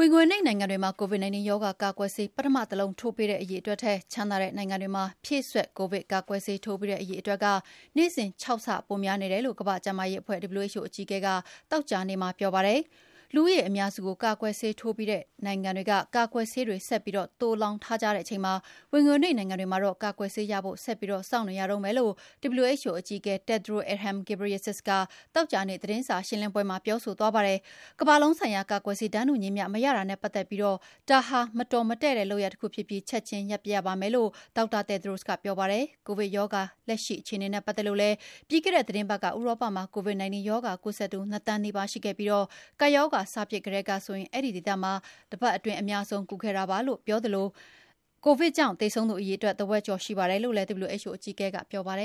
ဝင်ငွေနိမ့်နိုင်ငံတွေမှာ COVID-19 ရောဂါကာကွယ်ဆေး ပထမတလုံးထိုးပေးတဲ့အရေအတွက်ထက် ချမ်းသာတဲ့နိုင်ငံတွေမှာ ဖြည့်စွက် ကိုဗစ်ကာကွယ်ဆေးထိုးပြီးတဲ့အရေအတွက်က နေ့စဉ် ၆ ဆ ပိုများနေတယ်လို့ ကမ္ဘာ့ကျန်းမာရေးအဖွဲ့ WHO အကြီးအကဲက သောကြာနေ့မှာ ပြောပါတယ်။ လူဦးရေအများစုကိုကာကွယ်ဆေးထိုးပြီးတဲ့နိုင်ငံတွေကကာကွယ်ဆေးတွေဆက်ပြီးသိုလှောင်ထားကြချိန်မှာဝင်ငွေနိမ့်နိုင်ငံတွေမှာတော့ကာကွယ်ဆေးရဖို့ဆက်ပြီးစောင့်နေရတုန်းပဲလို့ WHO အကြီးအကဲ Tedros Adhanom Ghebreyesus ကသောကြာနေ့သတင်းစာရှင်းလင်းပွဲမှာပြောဆိုသွားပါတယ်။ကမ္ဘာလုံးဆိုင်ရာကာကွယ်ဆေးတန်းတူညီမျှမရတာနဲ့ပတ်သက်ပြီးဒါဟာမတော်မတည့်တဲ့လုပ်ရပ်တခုဖြစ်ပြီးချက်ချင်းရပ်ပစ်ရပါမယ်လို့ Dr. Tedros ကပြောပါတယ်။ကိုဗစ်ရောဂါလက်ရှိအခြေအနေနဲ့ပတ်သက်လို့လည်းပြီးခဲ့တဲ့သီတင်းပတ်ကဥရောပမှာ COVID-19 ရောဂါကူးစက်သူ၂သန်းနီးပါးရှိခဲ့ပြီးကပ်ရောဂါစဖြစ်ကတည်းကဆိုရင်အဲဒီဒေသမှာတပတ်အတွင်းအများဆုံးကူးခဲ့တာပါလို့ပြောသလိုကိုဗစ်ကြောင့်သေဆုံးသူအရေအတွက်ထက်ဝက်ကျော်ရှိတယ်လို့လည်း WHO အကြီးအကဲကပြောပါတယ်